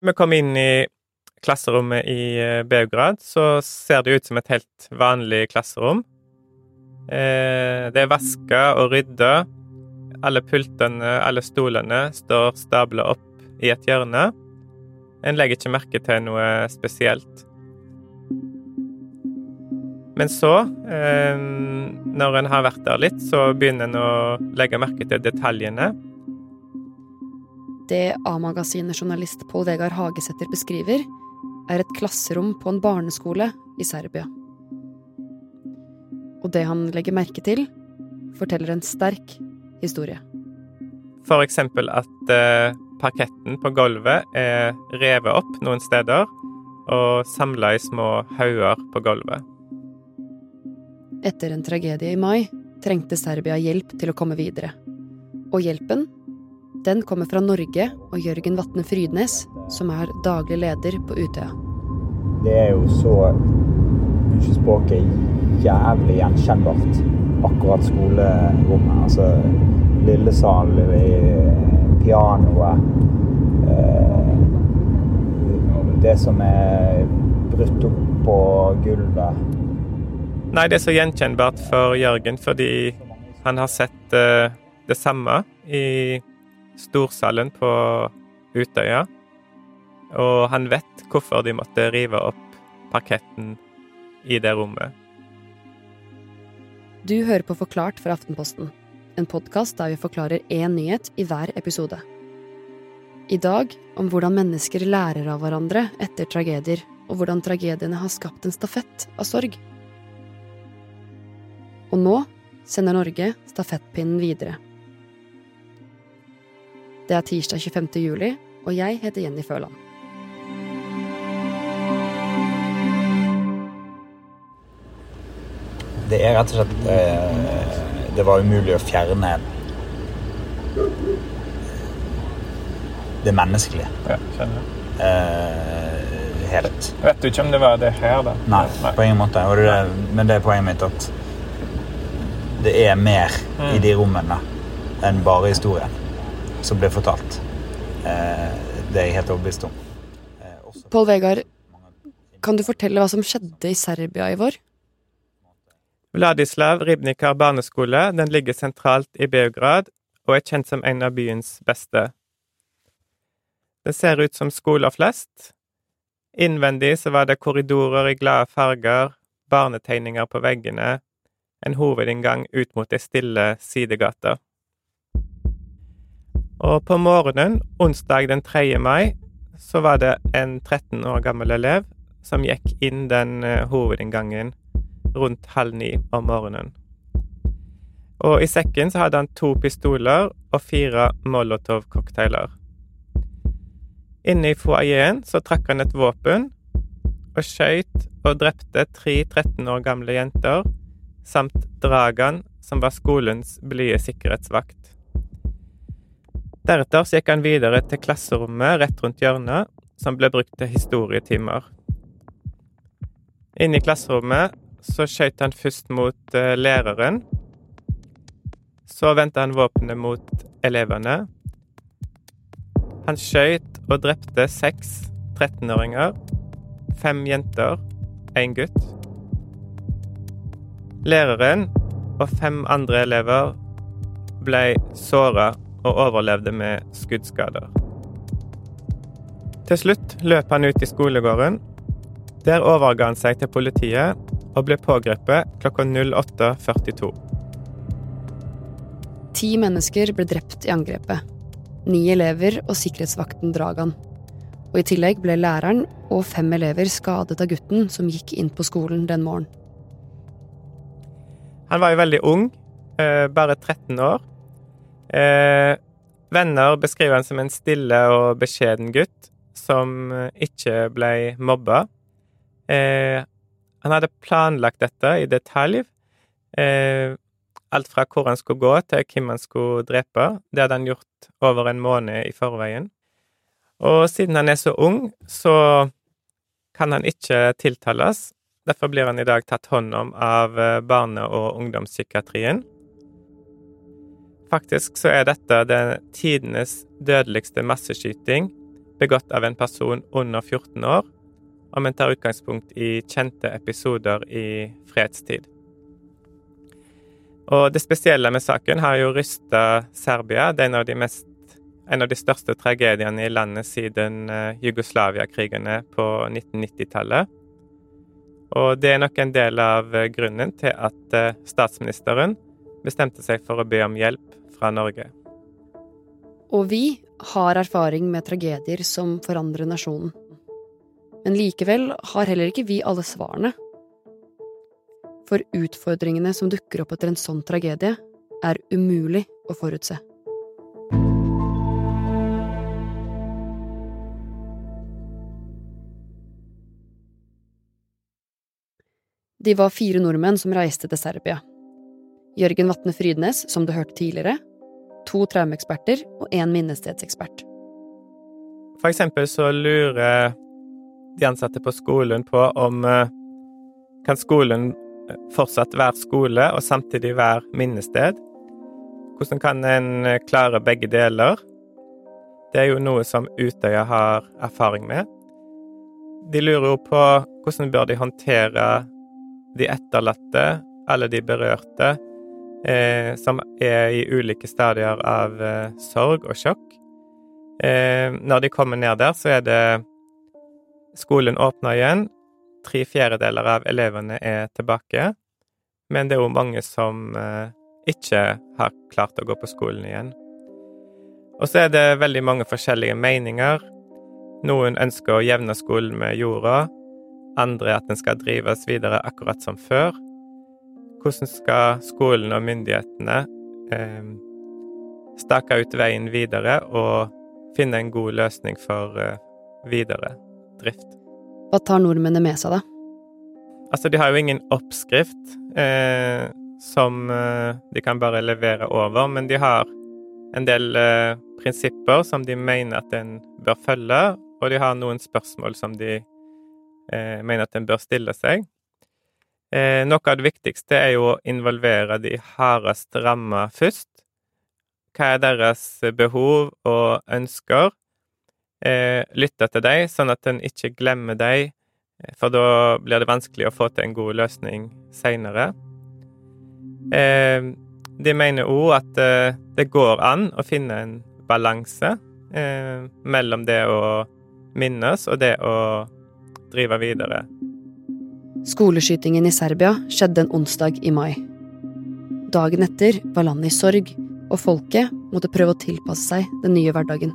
Vi kom inn i klasserommet i eh, Beograd, så ser det ut som et helt vanlig klasserom. Eh, det er vaska og rydda. Alle pultene, alle stolene står stabla opp i et hjørne. En legger ikke merke til noe spesielt. Men så, eh, når en har vært der litt, så begynner en å legge merke til detaljene. Det A-magasinet-journalist Pål Vegard Hagesæter beskriver, er et klasserom på en barneskole i Serbia. Og det han legger merke til, forteller en sterk historie. For eksempel at eh, parketten på gulvet er revet opp noen steder og samla i små hauger på gulvet. Etter en tragedie i mai trengte Serbia hjelp til å komme videre. Og hjelpen, den kommer fra Norge og Jørgen Vatne Frydnes, som er daglig leder på Utøya. Det er jo så Unnskyld språket jævlig gjenkjennbart. Akkurat skolerommet. Altså lillesal, pianoet eh, Det som er brutt opp på gulvet. Nei, det er så gjenkjennbart for Jørgen fordi han har sett uh, det samme i storsalen på Utøya. Og han vet hvorfor de måtte rive opp parketten i det rommet. Du hører på Forklart fra Aftenposten, en podkast der vi forklarer én nyhet i hver episode. I dag om hvordan mennesker lærer av hverandre etter tragedier, og hvordan tragediene har skapt en stafett av sorg. Og nå sender Norge stafettpinnen videre. Det er tirsdag 25. juli, og jeg heter Jenny Føland. Det er rett og slett eh, Det var umulig å fjerne det menneskelige. Ja. Eh, helt. Vet du ikke om det var det her, da? Nei, på ingen måte. Og det, men det er poenget mitt at det er mer i de rommene enn bare historien som ble fortalt. Eh, det er jeg helt overbevist om. Eh, Pål Vegard, kan du fortelle hva som skjedde i Serbia i vår? Vladislav Ribnikar barneskole den ligger sentralt i Beograd og er kjent som en av byens beste. Det ser ut som skoler flest. Innvendig så var det korridorer i glade farger, barnetegninger på veggene, en hovedinngang ut mot ei stille sidegate. Og på morgenen, onsdag den 3. mai, så var det en 13 år gammel elev som gikk inn den eh, hovedinngangen rundt halv ni om morgenen. Og i sekken så hadde han to pistoler og fire Molotov-cocktailer. Inne i foajeen så trakk han et våpen og skøyt og drepte tre 13 år gamle jenter samt Dragan, som var skolens blide sikkerhetsvakt. Deretter gikk han videre til klasserommet rett rundt hjørnet, som ble brukt til historietimer. Inne i klasserommet så skjøt han først mot eh, læreren. Så vendte han våpenet mot elevene. Han skjøt og drepte seks 13-åringer, fem jenter, én gutt. Læreren og fem andre elever ble såra og overlevde med skuddskader. Til slutt løp han ut i skolegården. Der overga han seg til politiet og ble pågrepet klokka 08.42. Ti mennesker ble drept i angrepet. Ni elever og sikkerhetsvakten Dragan. Og i tillegg ble læreren og fem elever skadet av gutten som gikk inn på skolen den morgenen. Han var jo veldig ung, eh, bare 13 år. Eh, venner beskriver han som en stille og beskjeden gutt som eh, ikke ble mobba. Eh, han hadde planlagt dette i detalj. Eh, alt fra hvor han skulle gå, til hvem han skulle drepe. Det hadde han gjort over en måned i forveien. Og siden han er så ung, så kan han ikke tiltales. Derfor blir han i dag tatt hånd om av eh, barne- og ungdomspsykiatrien. Faktisk så er dette den tidenes dødeligste masseskyting begått av en person under 14 år, om en tar utgangspunkt i kjente episoder i fredstid. Og det spesielle med saken har jo rysta Serbia. Det er en av de, mest, en av de største tragediene i landet siden uh, Jugoslavia-krigene på 1990-tallet. Og det er nok en del av uh, grunnen til at uh, statsministeren bestemte seg for å be om hjelp fra Norge. Og vi har erfaring med tragedier som forandrer nasjonen. Men likevel har heller ikke vi alle svarene. For utfordringene som dukker opp etter en sånn tragedie, er umulig å forutse. De var fire nordmenn som reiste til Serbia. Jørgen Vatne Frydnes, som du hørte tidligere, to traumeeksperter og én minnestedsekspert. For eksempel så lurer de ansatte på skolen på om eh, kan skolen eh, fortsatt være skole og samtidig være minnested? Hvordan kan en eh, klare begge deler? Det er jo noe som Utøya har erfaring med. De lurer jo på hvordan bør de håndtere de etterlatte, alle de berørte, eh, som er i ulike stadier av eh, sorg og sjokk. Eh, når de kommer ned der, så er det Skolen åpner igjen. Tre fjerdedeler av elevene er tilbake. Men det er jo mange som eh, ikke har klart å gå på skolen igjen. Og så er det veldig mange forskjellige meninger. Noen ønsker å jevne skolen med jorda. Andre at den skal drives videre akkurat som før. Hvordan skal skolen og myndighetene eh, stake ut veien videre og finne en god løsning for eh, videre drift. Hva tar nordmennene med seg, da? Altså, de har jo ingen oppskrift eh, som eh, de kan bare levere over, men de har en del eh, prinsipper som de mener at en bør følge, og de har noen spørsmål som de eh, mener at en bør stille seg. Eh, noe av det viktigste er jo å involvere de hardest ramma først. Hva er deres behov og ønsker? eh, lytte til dem, sånn at en ikke glemmer dem, for da blir det vanskelig å få til en god løsning seinere. Eh, de mener òg at eh, det går an å finne en balanse eh, mellom det å minnes og det å drive videre. Skoleskytingen i Serbia skjedde en onsdag i mai. Dagen etter var landet i sorg, og folket måtte prøve å tilpasse seg den nye hverdagen.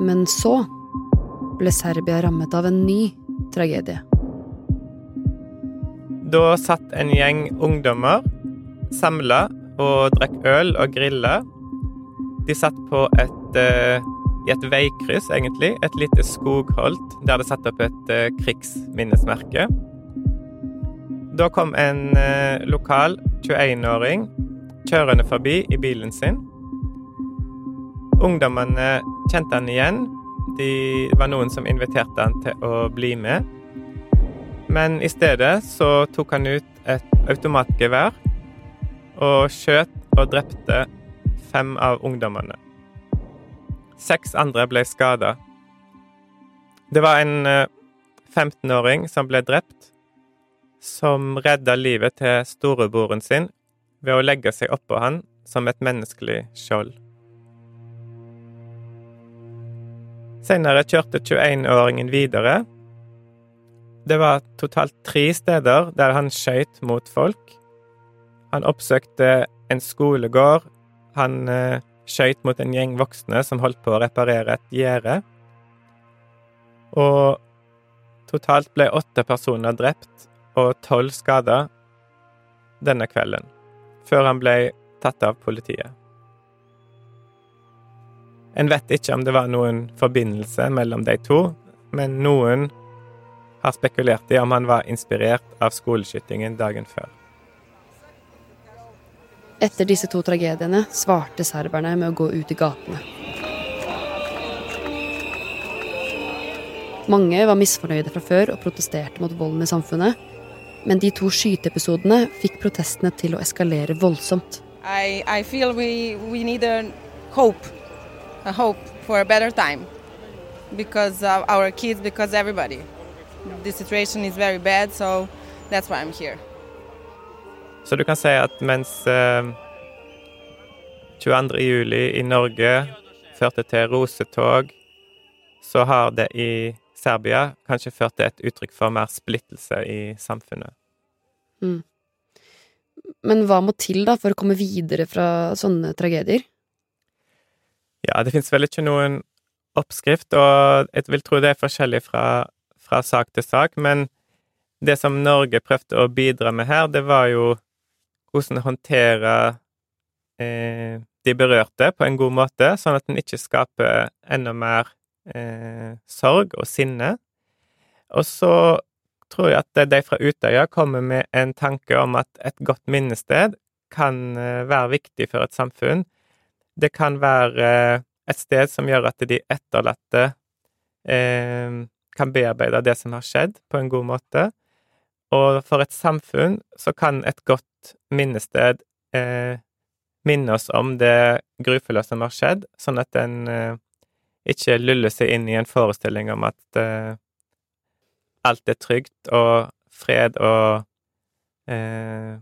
Men så ble Serbia rammet av en ny tragedie. Da satt en gjeng ungdommer samla og drakk øl og grilla. De satt på et, uh, et veikryss, egentlig. Et lite skogholt der det satt opp et uh, krigsminnesmerke. Da kom en uh, lokal 21-åring kjørende forbi i bilen sin. Ungdommene kjente han igjen. De var noen som inviterte han til å bli med. Men i stedet så tok han ut et automatgevær og skjøt og drepte fem av ungdommene. Seks andre ble skada. Det var en 15-åring eh, som ble drept, som redda livet til storebroren sin ved å legge seg oppå han som et menneskelig skjold. Senere kjørte 21-åringen videre. Det var totalt tre steder der han skøyt mot folk. Han oppsøkte en skolegård. Han eh, skøyt mot en gjeng voksne som holdt på å reparere et gjerde. Og totalt ble åtte personer drept og tolv skada denne kvelden, før han ble tatt av politiet. En vet ikke om det var noen forbindelse mellom de to, men noen har spekulert i om han var inspirert av skoleskytingen dagen før. Etter disse to tragediene svarte serberne med å gå ut i gatene. Mange var misfornøyde fra før og protesterte mot volden i samfunnet. Men de to skyteepisodene fikk protestene til å eskalere voldsomt. I, I feel we, we need a hope a hope for a better time because of our kids, because everybody. The situation is very bad, so that's why I'm here. Så du kan si at mens eh, 22. juli i Norge førte til rosetog, så har det i Serbia kanskje ført til et uttrykk for mer splittelse i samfunnet. Mm. Men hva må til da for å komme videre fra sånne tragedier? Ja, det fins vel ikke noen oppskrift, og jeg vil tro det er forskjellig fra, fra sak til sak, men det som Norge prøvde å bidra med her, det var jo hvordan håndtere eh, de berørte på en god måte, sånn at en ikke skaper enda mer eh, sorg og sinne. Og så tror jeg at de fra Utøya kommer med en tanke om at et godt minnested kan eh, være viktig for et samfunn. Det kan være eh, et sted som gjør at de etterlatte eh, kan bearbeide det som har skjedd, på en god måte. Og for et samfunn så kan et godt minnested eh, minne oss om det grufulle som har skjedd, sånn at en eh, ikke luller seg inn i en forestilling om at eh, alt er trygt, og fred og eh,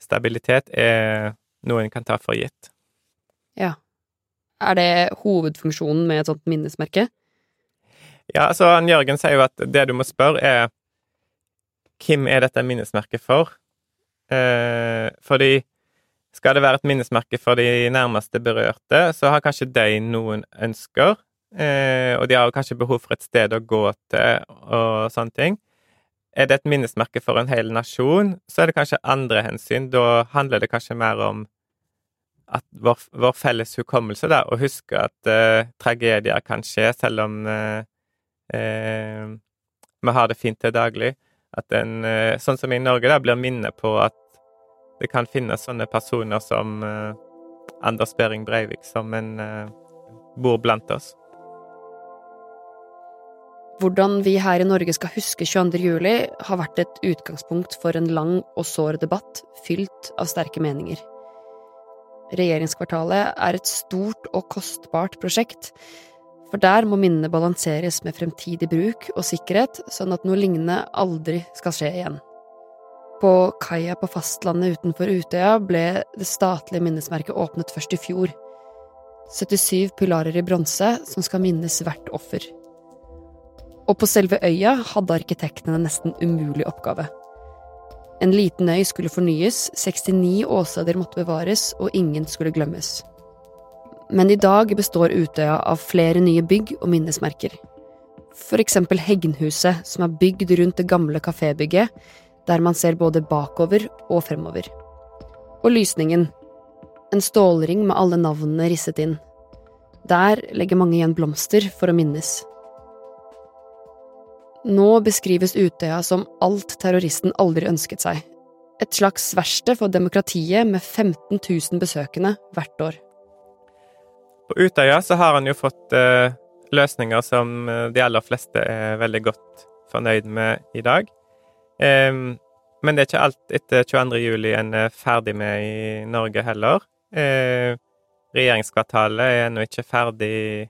stabilitet er noe en kan ta for gitt. Ja. Er det hovedfunksjonen med et sånt minnesmerke? Ja, altså, Jørgen sier jo at det du må spørre, er hvem er dette minnesmerket for? Eh, fordi skal det være et minnesmerke for de nærmeste berørte, så har kanskje de noen ønsker, eh, og de har kanskje behov for et sted å gå til og sånne ting. Er det et minnesmerke for en hel nasjon, så er det kanskje andre hensyn. Da handler det kanskje mer om at vår, vår felles hukommelse, da, å huske at eh, tragedier kan skje selv om eh, eh, vi har det fint til daglig. At en, eh, sånn som i Norge, da, blir minnet på at det kan finnes sånne personer som eh, Anders Behring Breivik, som en eh, bor blant oss. Hvordan vi her i Norge skal huske 22. juli, har vært et utgangspunkt for en lang og sår debatt fylt av sterke meninger. Regjeringskvartalet er et stort og kostbart prosjekt, for der må minnene balanseres med fremtidig bruk og sikkerhet, sånn at noe lignende aldri skal skje igjen. På kaia på fastlandet utenfor Utøya ble det statlige minnesmerket åpnet først i fjor. 77 pilarer i bronse som skal minnes hvert offer. Og på selve øya hadde arkitektene en nesten umulig oppgave. En liten øy skulle fornyes, 69 åsteder måtte bevares, og ingen skulle glemmes. Men i dag består Utøya av flere nye bygg og minnesmerker. For eksempel Hegnhuset, som er bygd rundt det gamle kafébygget, der man ser både bakover og fremover. Og lysningen. En stålring med alle navnene risset inn. Der legger mange igjen blomster for å minnes. Nå beskrives Utøya som alt terroristen aldri ønsket seg. Et slags verksted for demokratiet med 15 000 besøkende hvert år. På Utøya så har han jo fått eh, løsninger som eh, de aller fleste er veldig godt fornøyd med i dag. Men det er ikke alt etter 22. juli en er ferdig med i Norge heller. Eh, regjeringskvartalet er ennå ikke ferdig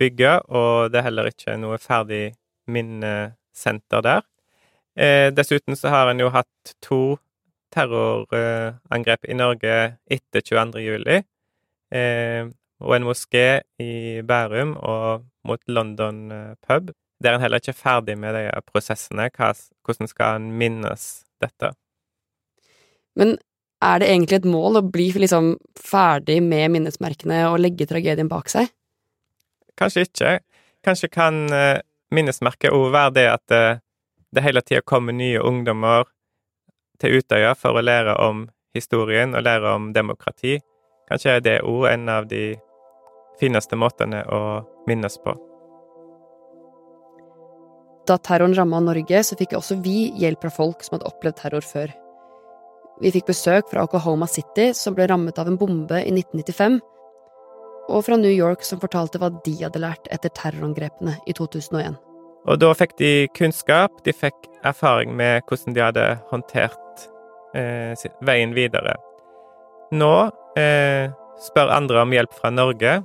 bygga, og det er heller ikke noe ferdig minnesenter der. Dessuten så har en jo hatt to terrorangrep i Norge etter 22. juli. Eh, og en moské i Bærum og mot London eh, pub. Der er en heller ikke ferdig med de prosessene. hvordan skal en minnes dette? Men er det egentlig et mål å bli liksom ferdig med minnesmerkene og legge tragedien bak seg? Kanskje ikke. Kanskje kan uh, minnesmerket òg være det at uh, det hele tida kommer nye ungdommer til Utøya for å lære om historien og lære om demokrati. Kanskje er det òg en av de fineste måtene å minnes på. Da terroren ramma Norge, så fikk også vi hjelp fra folk som hadde opplevd terror før. Vi fikk besøk fra Oklahoma City, som ble rammet av en bombe i 1995, og fra New York, som fortalte hva de hadde lært etter terrorangrepene i 2001. Og da fikk de kunnskap, de fikk erfaring med hvordan de hadde håndtert eh, veien videre. Nå eh, spør andre om hjelp fra Norge,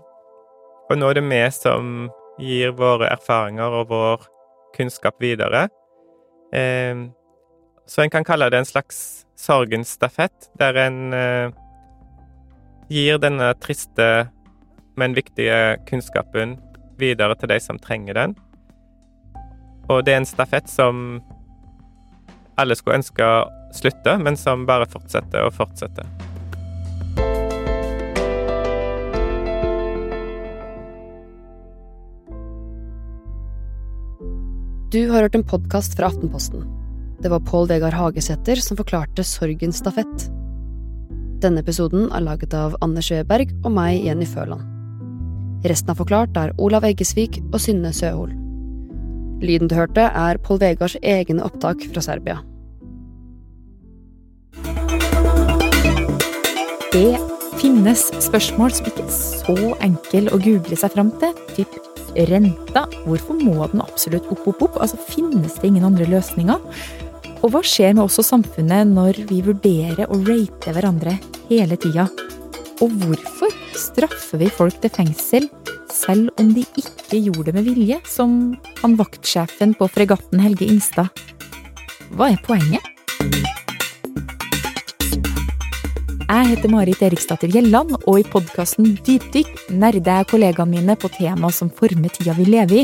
Og nå er det vi som gir våre erfaringer og vår kunnskap videre. Eh, så en kan kalle det en slags sorgens stafett, der en eh, gir denne triste, men viktige kunnskapen videre til de som trenger den. Og det er en stafett som alle skulle ønske å slutte, men som bare fortsetter og fortsetter. Du har hørt en podkast fra Aftenposten. Det var Pål Vegard Hagesæter som forklarte Sorgens stafett. Denne episoden er laget av Anne Sjøberg og meg, Jenny Føland. Resten av Forklart er Olav Eggesvik og Synne Søhol. Lyden du hørte, er Pål Vegards egne opptak fra Serbia. Det finnes spørsmål som ikke er så enkle å google seg fram til. Typ renta. Hvorfor må den absolutt opp, opp, opp? Altså, Finnes det ingen andre løsninger? Og hva skjer med oss og samfunnet når vi vurderer å rate hverandre hele tida? Og hvorfor straffer vi folk til fengsel selv om de ikke gjorde det med vilje, som han vaktsjefen på fregatten Helge Ingstad? Hva er poenget? Jeg heter Marit Eriksdatter Gjelland, og i podkasten Dypdykk nerder jeg kollegaene mine på tema som former tida vi lever i.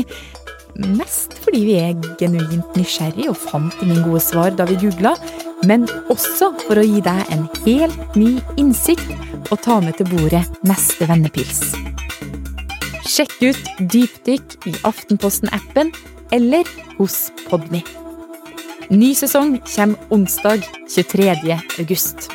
Mest fordi vi er genuint nysgjerrig og fant ingen gode svar da vi googla, men også for å gi deg en helt ny innsikt og ta med til bordet neste vennepils. Sjekk ut Dypdykk i Aftenposten-appen eller hos Podmy. Ny sesong kommer onsdag 23. august.